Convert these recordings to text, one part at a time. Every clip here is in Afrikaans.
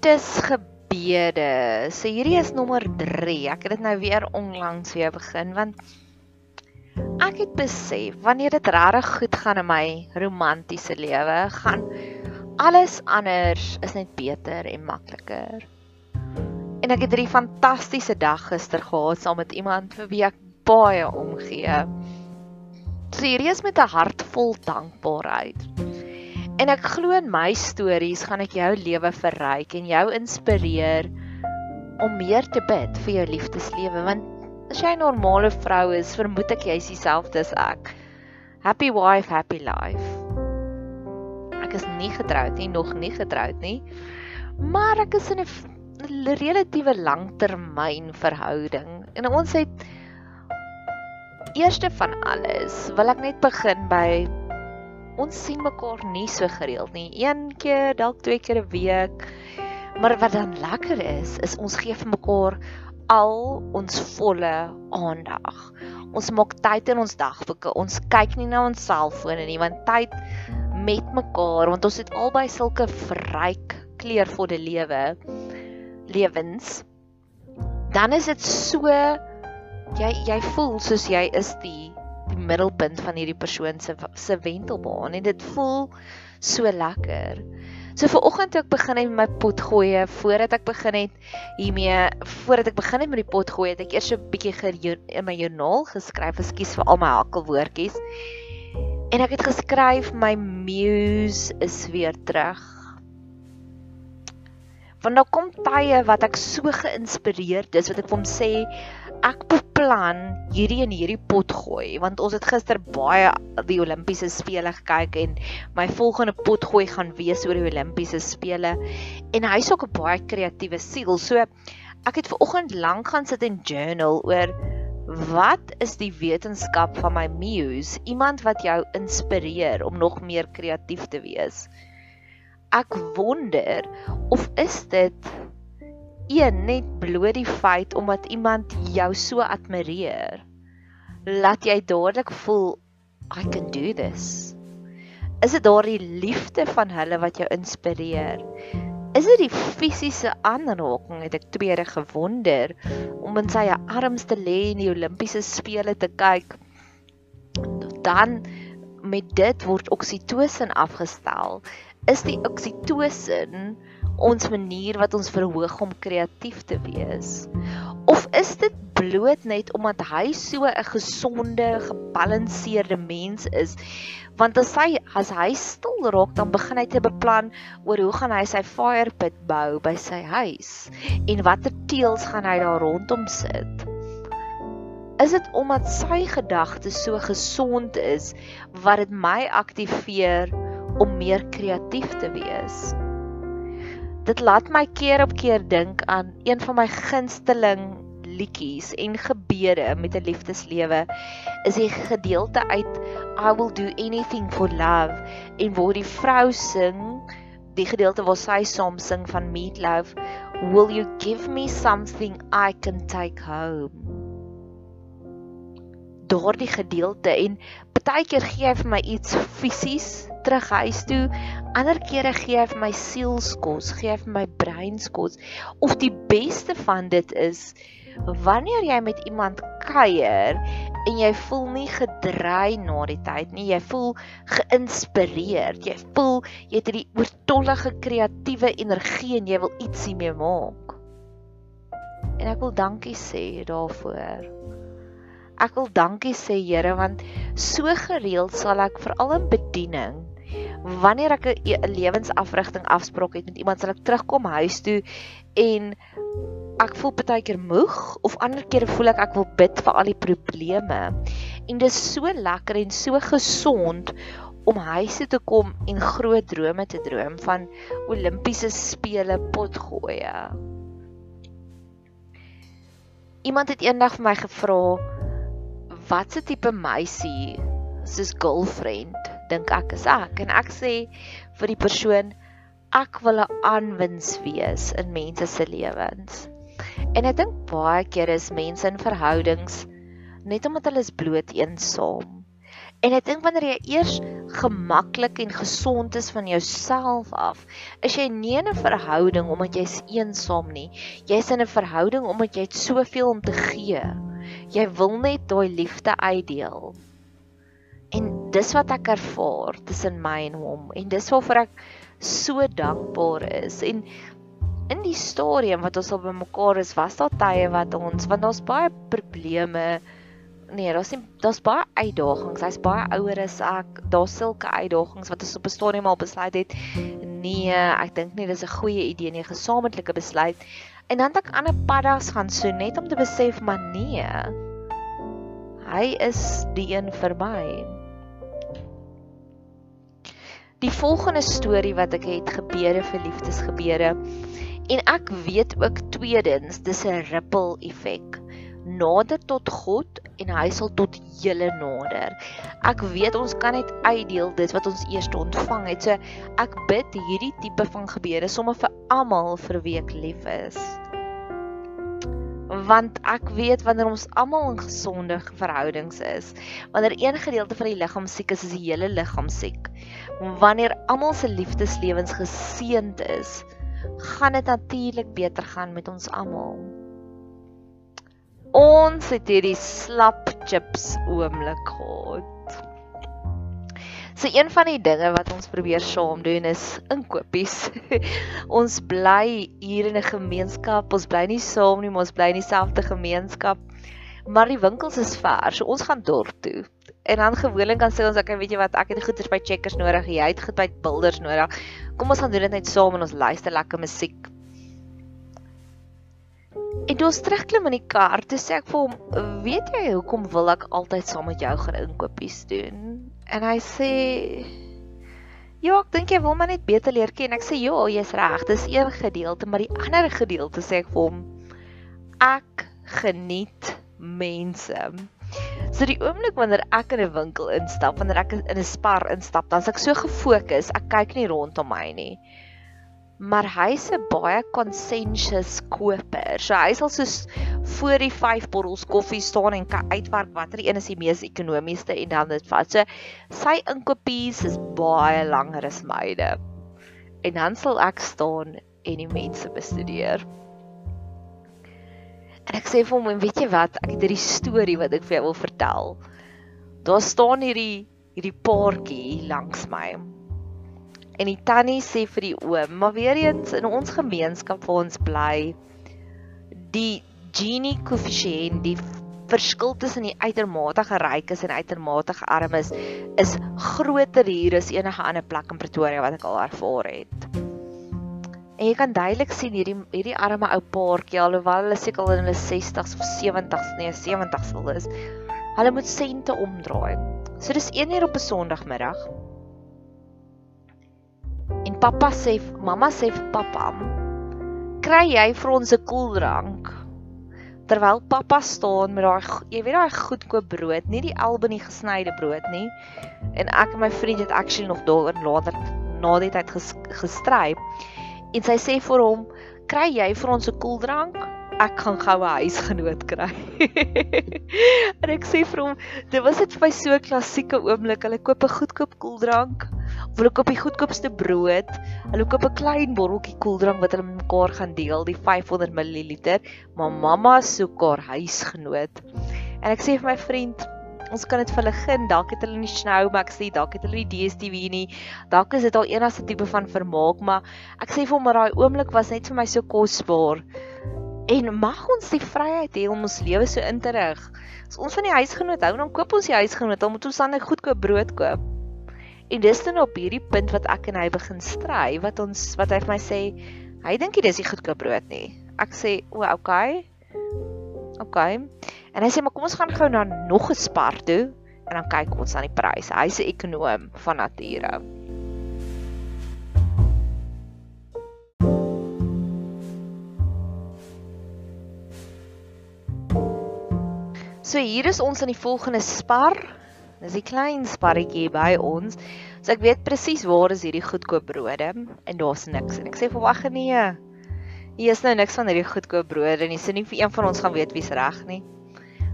liefdesgebede. So hierdie is nommer 3. Ek het dit nou weer onlangs weer begin want ek het besef wanneer dit regtig goed gaan in my romantiese lewe, gaan alles anders is net beter en makliker. En ek het 'n fantastiese dag gister gehad saam met iemand vir wie ek baie omgee. Serieus met 'n hart vol dankbaarheid. En ek glo in my stories gaan ek jou lewe verryk en jou inspireer om meer te bid vir jou liefdeslewe want as jy 'n normale vrou is, vermoed ek jy's dieselfde as ek. Happy wife, happy life. Ek is nie getroud nie, nog nie getroud nie. Maar ek is in 'n relatiewe langtermyn verhouding en ons het Eerste van alles wil ek net begin by ons sien mekaar nie so gereeld nie. Een keer, dalk twee keer 'n week. Maar wat dan lekker is, is ons gee vir mekaar al ons volle aandag. Ons maak tyd in ons dagboeke. Ons kyk nie na ons selfone nie, want tyd met mekaar, want ons het albei sulke verryk kleurvolle lewe lewens. Dan is dit so jy jy voel soos jy is die middelpunt van hierdie persoon se se wentelbaan en dit voel so lekker. So vir oggend toe ek begin het met my pot gooi voordat ek begin het hiermee voordat ek begin het met die pot gooi het ek eers so 'n bietjie in my joernaal geskryf, ekskuus vir al my hakkelwoordjies. En ek het geskryf my muse is weer terug. Want daar kom tye wat ek so geïnspireerd is wat ek vir hom sê ek beplan hierdie en hierdie pot gooi want ons het gister baie die Olimpiese spele gekyk en my volgende pot gooi gaan wees oor die Olimpiese spele. En hy's ook 'n baie kreatiewe siel. So ek het ver oggend lank gaan sit en journal oor wat is die wetenskap van my muse? Iemand wat jou inspireer om nog meer kreatief te wees. Ek wonder of is dit een net bloot die feit omdat iemand jou so admireer laat jy dadelik voel I can do this. Is dit daardie liefde van hulle wat jou inspireer? Is dit die fisiese aanraking het ek tweede gewonder om in sy arms te lê in die Olimpiese spele te kyk? Dan met dit word oksitosin afgestel. Is die oksitosin ons manier wat ons verhoog om kreatief te wees? Of is dit bloot net omdat hy so 'n gesonde, gebalanseerde mens is? Want as hy as hy stil raak, dan begin hy te beplan oor hoe gaan hy sy fire pit bou by sy huis en watter teels gaan hy daar rondom sit? Is dit omdat sy gedagtes so gesond is wat dit my aktiveer om meer kreatief te wees? Dit laat my keer op keer dink aan een van my gunsteling liedjies en gebede met 'n liefdeslewe. Is die gedeelte uit I will do anything for love en waar die vrou sing die gedeelte waar sy saam sing van Meatloaf will you give me something I can take home? Daardie gedeelte en baie keer gee hy vir my iets fisies terug huis toe. Ander kere gee hy vir my sielskos, gee hy vir my breinskos. Of die beste van dit is wanneer jy met iemand kuier en jy voel nie gedrei na die tyd nie, jy voel geïnspireerd. Jy voel jy het hierdie oortollige kreatiewe energie en jy wil ietsie mee maak. En ek wil dankie sê daarvoor. Ek wil dankie sê Here want so gereeld sal ek veral in bediening wanneer ek 'n lewensafrigting afspraak het met iemand sal ek terugkom huis toe en ek voel baie keer moeg of ander kere voel ek ek wil bid vir al die probleme en dit is so lekker en so gesond om huis toe te kom en groot drome te droom van Olimpiese spele potgoeie. Iemand het eendag vir my gevra watse tipe meisie soos girlfriend dink ek is ek en ek sê vir die persoon ek wil 'n aanwins wees in mense se lewens. En ek dink baie keer is mense in verhoudings net omdat hulle is bloot eensaam En ek dink wanneer jy eers gemaklik en gesond is van jouself af, is jy nie in 'n verhouding omdat jy's eensaam nie. Jy's in 'n verhouding omdat jy het soveel om te gee. Jy wil net daai liefde uitdeel. En dis wat ek ervaar tussen my en hom en dis waarvoor ek so dankbaar is. En in die stadium wat ons al by mekaar is, was daar tye wat ons want daar's baie probleme nee, daar's nie daar's baie uitdagings. Hy's baie ouer as ek. Daar's sulke uitdagings wat ons op 'n stadium al besluit het. Nee, ek dink nie dis 'n goeie idee nie, gesamentlike besluit. En dan het ek ander paddas gaan so net om te besef maar nee. Hy is die een vir my. Die volgende storie wat ek het gebeure vir liefdesgebeure en ek weet ook tweedens dis 'n ripple effek nader tot God en hy sal tot julle nader. Ek weet ons kan net uitdeel dit wat ons eers ontvang het. So ek bid hierdie tipe van gebeure sommer vir almal vir wie ek lief is. Want ek weet wanneer ons almal in gesonde verhoudings is, wanneer een gedeelte van die liggaam siek is, is die hele liggaam siek. Wanneer almal se liefdeslewens geseënd is, gaan dit natuurlik beter gaan met ons almal. Ons het hierdie slap chips oomblik gehad. So een van die dinge wat ons probeer saam doen is inkopies. ons bly hier in 'n gemeenskap. Ons bly nie saam nie, maar ons bly in dieselfde gemeenskap. Maar die winkels is ver, so ons gaan dorp toe. En dan gewoonlik dan sê ons ek weet jy wat, ek het goeders by Checkers nodig, jy het goed by Builders nodig. Kom ons gaan doen dit net saam en ons luister lekker musiek. En toe ons terugklim in die kar, toe sê ek vir hom, "Weet jy hoekom wil ek altyd saam met jou gaan inkopies doen?" En hy sê, "Ja, ek dink jy wil my net beter leer ken." Ek sê, "Ja, jy's reg, dis een gedeelte, maar die ander gedeelte sê ek vir hom, ek geniet mense." So die oomblik wanneer ek in 'n winkel instap, wanneer ek in 'n spar instap, dan is ek so gefokus, ek kyk nie rondom my nie maar hy's 'n baie conscientious koper. So hy sal soos voor die 5 bottels koffie staan en kan uitwerk watter een is die mees ekonomiesste en dan dit vat. So sy inkopies is baie langer as myne. En dan sal ek staan en die mense bestudeer. En ek sê vir hom, weet jy wat, ek het hierdie storie wat ek vir jou wil vertel. Daar staan hierdie hierdie paartjie langs my. En die tannie sê vir die oom, maar weer eens in ons gemeenskap waar ons bly, die Gini koëffisiënt, die verskil tussen die uitermate rykes en uitermate armes is groter hier as enige ander plek in Pretoria wat ek al ervaar het. En jy kan duidelik sien hierdie hierdie arme ou paartjie alhoewel hulle seker al in hulle 60s of 70s, nee 70s sal is. Hulle moet sente omdraai. So dis 1 uur op 'n Sondagmiddag En pappa sê, mamma sê vir pappa, "Kry jy vir ons 'n koeldrank?" Terwyl pappa staan met daai jy weet daai goedkoop brood, nie die albany gesnyde brood nie. En ek en my vriend het actually nog daaroor later na die tyd ges, gestry. En sy sê vir hom, "Kry jy vir ons 'n koeldrank?" Ek gaan gou 'n huisgenoot kry. en ek sê vir hom, dit was dit vir my so 'n klassieke oomblik. Hulle koop 'n goedkoop koeldrank hulle koop die goedkoopste brood, hulle koop 'n klein botteltjie koeldrank wat hulle mekaar gaan deel, die 500 ml, maar mamma soek haar huisgenoot. En ek sê vir my vriend, ons kan dit vir hulle gun, dalk het hulle nie Snowmax nie, dalk het hulle nie DStv nie, dalk is dit al enigste tipe van vermaak, maar ek sê vir hom dat daai oomblik was net vir my so kosbaar. En mag ons die vryheid hê om ons lewe so in te rig. As ons van die huisgenoot hou, dan koop ons die huisgenoot, dan moet ons dan 'n goedkoop brood koop. En dis dan op hierdie punt wat ek en hy begin stry, wat ons wat hy vir my sê, hy dink dit is nie goedkoop brood nie. Ek sê, "O, okay." Okay. En hy sê, "Maar kom ons gaan gou na nog 'n spar toe en dan kyk ons aan die pryse." Hy's 'n ekonom van nature. So hier is ons in die volgende spar. Dis 'n klein sparretjie by ons. So ek weet presies waar is hierdie goedkoop brode en daar's niks. En ek sê vir wag nee. Hier is nou niks van hierdie goedkoop brode nie. Sin nie vir een van ons gaan weet wie's reg nie.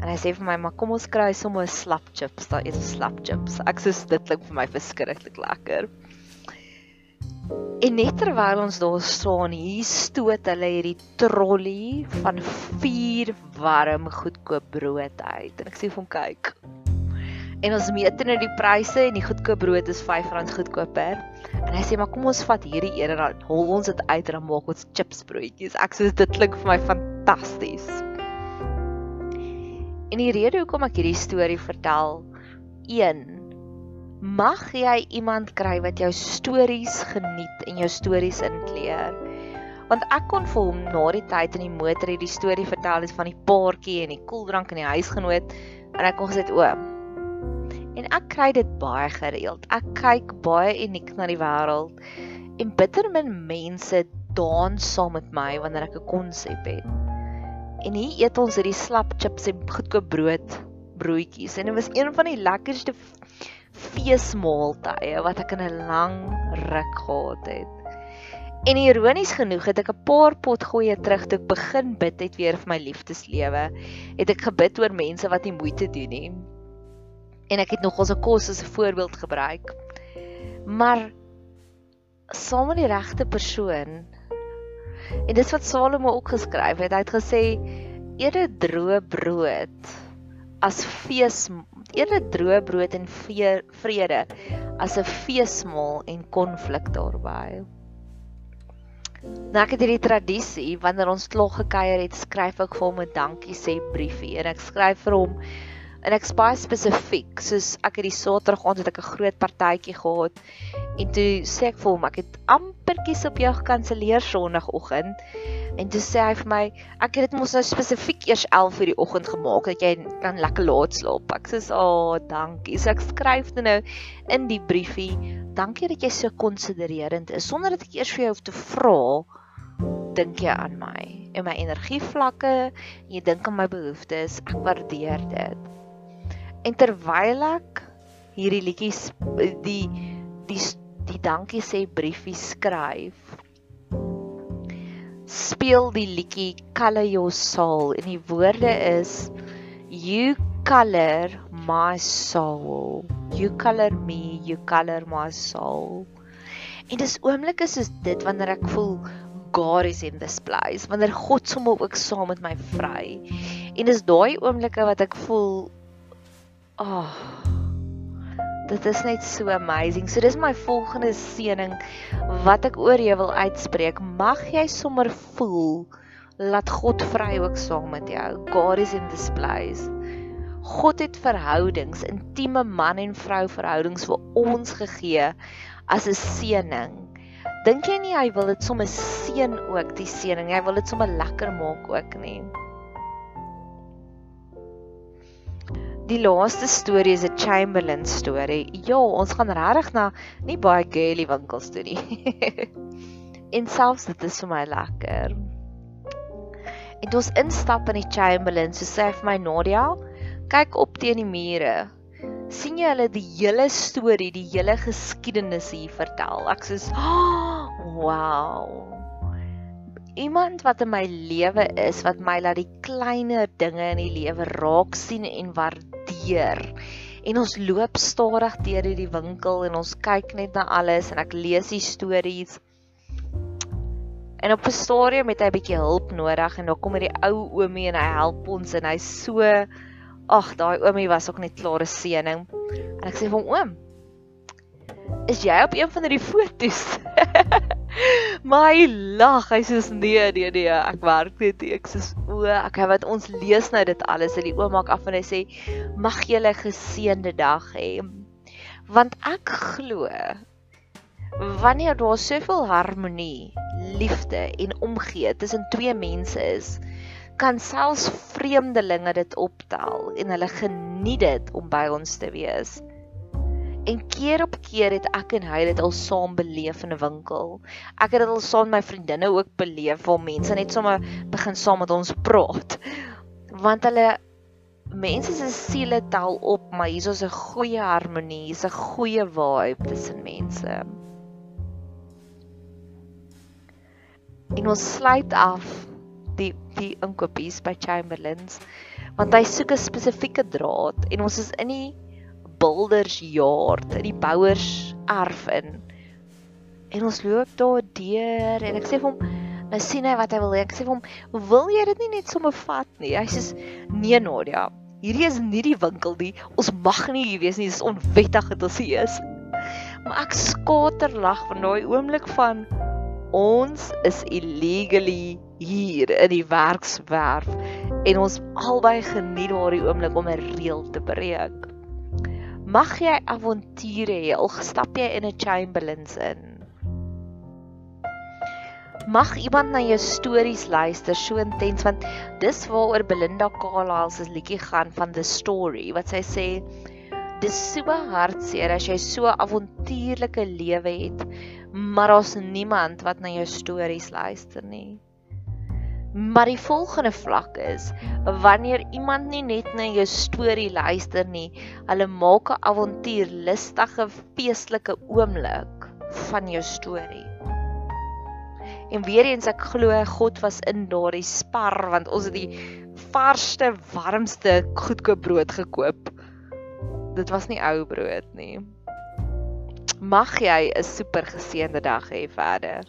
En hy sê vir my, "Maar kom ons kry sommer slap chips, daar is 'n slap chips." Ek sê dit klink vir my verskriklik lekker. En net terwyl ons daar staan, hier stoot hulle hierdie trolly van vier warm goedkoop brood uit. En ek sê vir hom, "Kyk." En ons meet net die pryse en die goedkoop brood is R5 goedkoper. En hy sê, "Maar kom ons vat hierdie een en dan hol ons dit uit en dan maak ons chips broodjies." Ek sê dit klink vir my fantasties. En die rede hoekom ek hierdie storie vertel, 1 mag jy iemand kry wat jou stories geniet en jou stories inkleer. Want ek kon vir hom na die tyd in die motor hierdie storie vertel het van die paartjie en die koeldrank in die huisgenoot en ek kon gesê o. En ek kry dit baie gereeld. Ek kyk baie uniek na die wêreld en bitter min mense dans saam met my wanneer ek 'n konsep het. En hier eet ons hierdie slap chips en goedkoop brood broodjies en dit was een van die lekkerste feesmaaltye wat ek in 'n lang ruk gehad het. En ironies genoeg het ek 'n paar pot goeie terug toe ek begin bid het weer vir my liefdeslewe. Het ek gebid oor mense wat nie moeite doen nie. En ek het nog ons kos as 'n voorbeeld gebruik. Maar saam met die regte persoon en dis wat Salomo ook geskryf het. Hy het gesê eerder droë brood as fees eerder droë brood en vrede as 'n feesmaal en konflik daarbey. Nou ek het hierdie tradisie wanneer ons klog gekuier het, skryf ek vir hom 'n dankie sê briefie en ek skryf vir hom en ek spaai spesifiek soos ek het die Saterdag aand het ek 'n groot partytjie gehad. En toe sê ek vir hom ek het amperkies op jou gekanselleer Sondagoggend en toe sê hy vir my ek het dit mos nou spesifiek eers 11:00 die oggend gemaak dat jy kan lekker laat slaap. Ek sê o oh, dankie. So ek skryf dit nou in die briefie dankie dat jy so konsidererend is. Sonder dat ek eers vir jou hoef te vra dink jy aan my en my energievlakke en jy dink aan my behoeftes ek waardeer dit En terwyl ek hierdie liedjies die die die dankie sê briefie skryf, speel die liedjie Color Your Soul en die woorde is You color my soul. You color me, you color my soul. En dis oomblikke soos dit wanneer ek voel God is in this place, wanneer God sommer ook saam met my vry. En dis daai oomblikke wat ek voel Oh. Dit is net so amazing. So dis my volgende seëning wat ek oor jou wil uitspreek. Mag jy sommer voel laat God vry ook saam met jou. God is in this place. God het verhoudings, intieme man en vrou verhoudings vir ons gegee as 'n seëning. Dink jy nie hy wil dit sommer seën ook die seëning. Hy wil dit sommer lekker maak ook nie. Die laaste storie is 'n Chamberlain storie. Ja, ons gaan regtig na nie baie girly winkels toe nie. en selfs dit is vir my lekker. En ons instap in die Chamberlain, so sê vir my Nadia, kyk op teen die mure. sien jy hulle die hele storie, die hele geskiedenis hier vertel. Ek sê, oh, "Wow." iemand wat in my lewe is wat my laat die kleiner dinge in die lewe raak sien en waardeer. En ons loop stadig deur hierdie winkel en ons kyk net na alles en ek lees die stories. En op 'n stadium het hy 'n bietjie hulp nodig en dan kom hierdie ou oomie en hy help ons en hy's so ag, daai oomie was ook net klare seëning. En ek sê vir hom oom, is jy op een van hierdie fotos? hy lag. Hy sê nee, nee, nee, ek werk net ek sê o, okay, wat ons lees nou dit alles in die oom maak af en hy sê mag 'n geseënde dag hê. Want ek glo wanneer daar soveel harmonie, liefde en omgee tussen twee mense is, kan selfs vreemdelinge dit optel en hulle geniet dit om by ons te wees. En keer op keer het ek en hy dit al saam beleef in 'n winkel. Ek het dit al saam met my vriendinne ook beleef waar mense net sommer begin saam met ons praat. Want hulle mense se siele tel op, maar hier is 'n goeie harmonie, hier's 'n goeie vibe tussen mense. En ons sluit af die die inkopies by Chamberlains Want hy soek 'n spesifieke draad en ons is in die builders yard, in die bouers erf in. En ons loop daar deur en ek sê vir hom, nou sien hy wat hy wil hê. Ek sê vir hom, "Wil jy dit nie net sommer vat nie?" Hy sê, "Nee Nadia, hierdie is nie die winkel nie. Ons mag nie hier wees nie. Dit is onwettig dat ons hier is." Maar ek skaterlag van daai oomblik van ons is illegally hier in die werkswerf en ons albei geniet daardie oomblik om 'n reël te breek. Mag jy avonture hê al stap jy in 'n Chamberlains in. Mag iemand na jou stories luister so intens want dis waaroor Belinda Carlisle se liedjie gaan van the story wat sy sê dis so hartseer as jy so avontuurlike lewe het maar daar's niemand wat na jou stories luister nie. Maar die volgende vlak is wanneer iemand nie net na jou storie luister nie, hulle maak 'n avontuurlustige feestelike oomblik van jou storie. En weer eens ek glo God was in daardie spar want ons het die varsste, warmste goedkoop brood gekoop. Dit was nie ou brood nie. Mag jy 'n super geseënde dag hê verder.